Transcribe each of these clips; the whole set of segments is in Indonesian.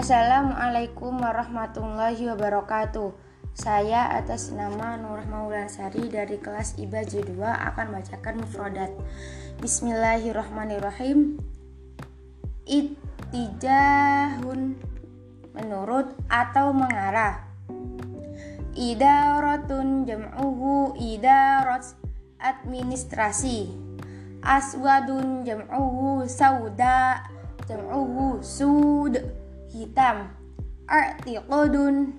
Assalamualaikum warahmatullahi wabarakatuh. Saya atas nama Nur Maulansari dari kelas IBA J2 akan bacakan mufradat. Bismillahirrahmanirrahim. Ittijahun menurut atau mengarah. Idaratun jam'uhu idarat administrasi. Aswadun jam'uhu sauda jam'uhu sud hitam. Artiqodun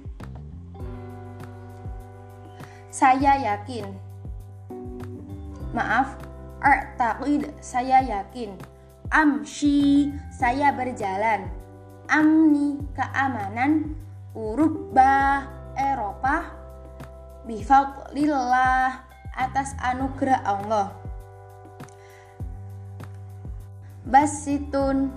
saya yakin. Maaf, artaqid saya yakin. Amshi saya berjalan. Amni keamanan. Urubba Eropa. Bifadlillah atas anugerah Allah. Basitun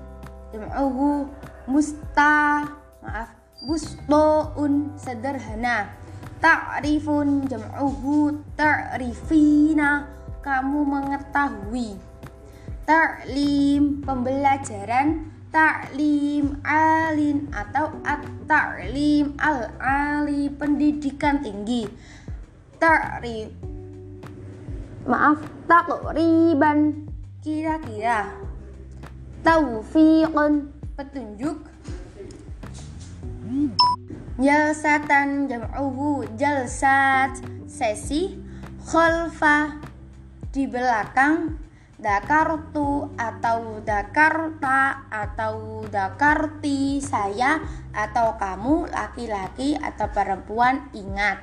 jam'uhu musta maaf bustoun sederhana. Ta'rifun jam'uhu ta'rifina. Kamu mengetahui. Ta'lim pembelajaran. Ta'lim alin atau at-ta'lim al-ali pendidikan tinggi. Ta'rif maaf taqriban kira-kira. Taufiqan petunjuk. Jalsatan jam'uhu jalsat sesi khalfa di belakang. Dakartu atau dakarta atau dakarti saya atau kamu laki-laki atau perempuan ingat.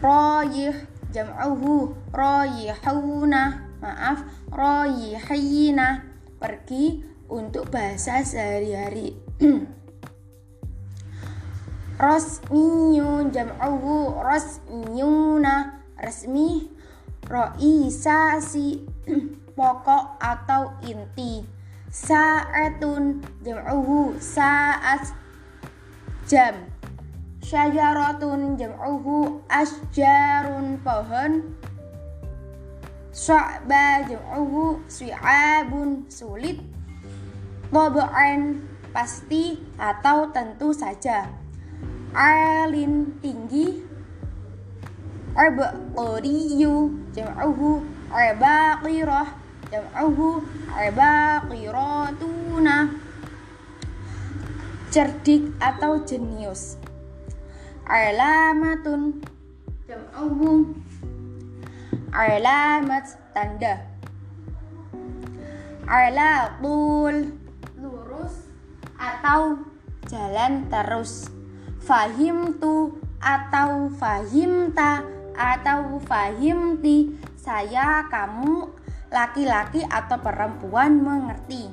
Royih jam'uhu royihuna maaf royihina pergi untuk bahasa sehari-hari. Rasmiyun jam'uhu rasmiyuna resmi roisasi pokok atau inti. Sa'atun jam'uhu sa'at jam. Syajaratun jam'uhu asjarun pohon Sya'ba jam'uhu su'abun sulit. Taba'an pasti atau tentu saja. Alin tinggi. Abqariyu jam'uhu abaqirah jam'uhu abaqiratuna cerdik atau jenius. Alamatun jam'uhu alamat tanda. Ala lurus atau jalan terus. Fahim tu atau fahimta atau fahimti saya kamu laki-laki atau perempuan mengerti.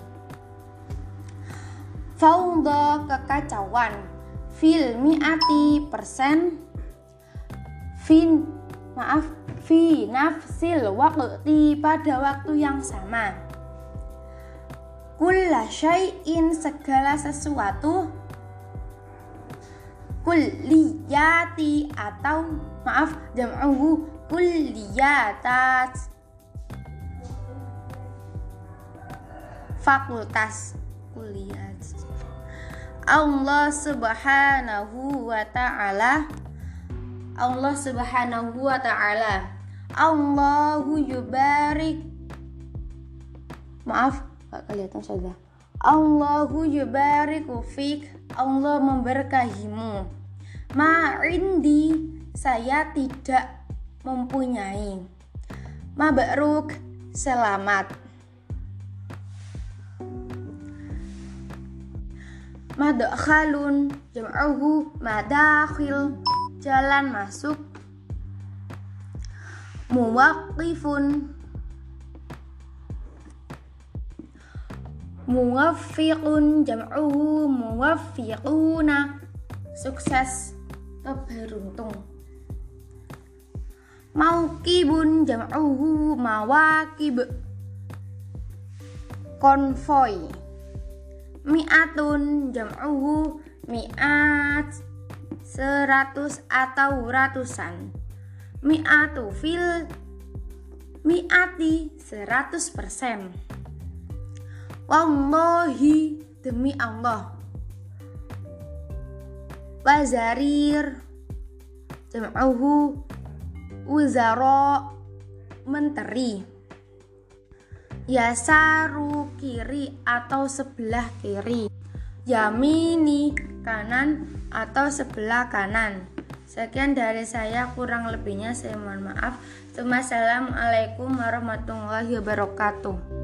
Faudo kekacauan. Fil mi'ati persen. Fin maaf fi nafsil waktu pada waktu yang sama. Kulla syai'in segala sesuatu. Kulliyati atau maaf jam'uhu kulliyatat fakultas kuliah Allah subhanahu wa ta'ala Allah subhanahu wa ta'ala. Allahu yubarik. Maaf gak kelihatan saja Allahu yubariku fik. Allah memberkahimu. Ma'indi saya tidak mempunyai. Mabruk selamat. Madakhalun jam'uhu madakhil jalan masuk. Muwaqifun. Muwaffiqun jam'uhu muwaffiquna. Sukses beruntung Maukibun jam'uhu mawakib konvoy. Mi'atun jam'uhu mi'at seratus atau ratusan. Mi'atu fil mi'ati seratus persen. Wallahi demi Allah. Wazarir jam'uhu uzara menteri. Yasaru kiri atau sebelah kiri. Yamini kanan atau sebelah kanan Sekian dari saya, kurang lebihnya saya mohon maaf. Assalamualaikum warahmatullahi wabarakatuh.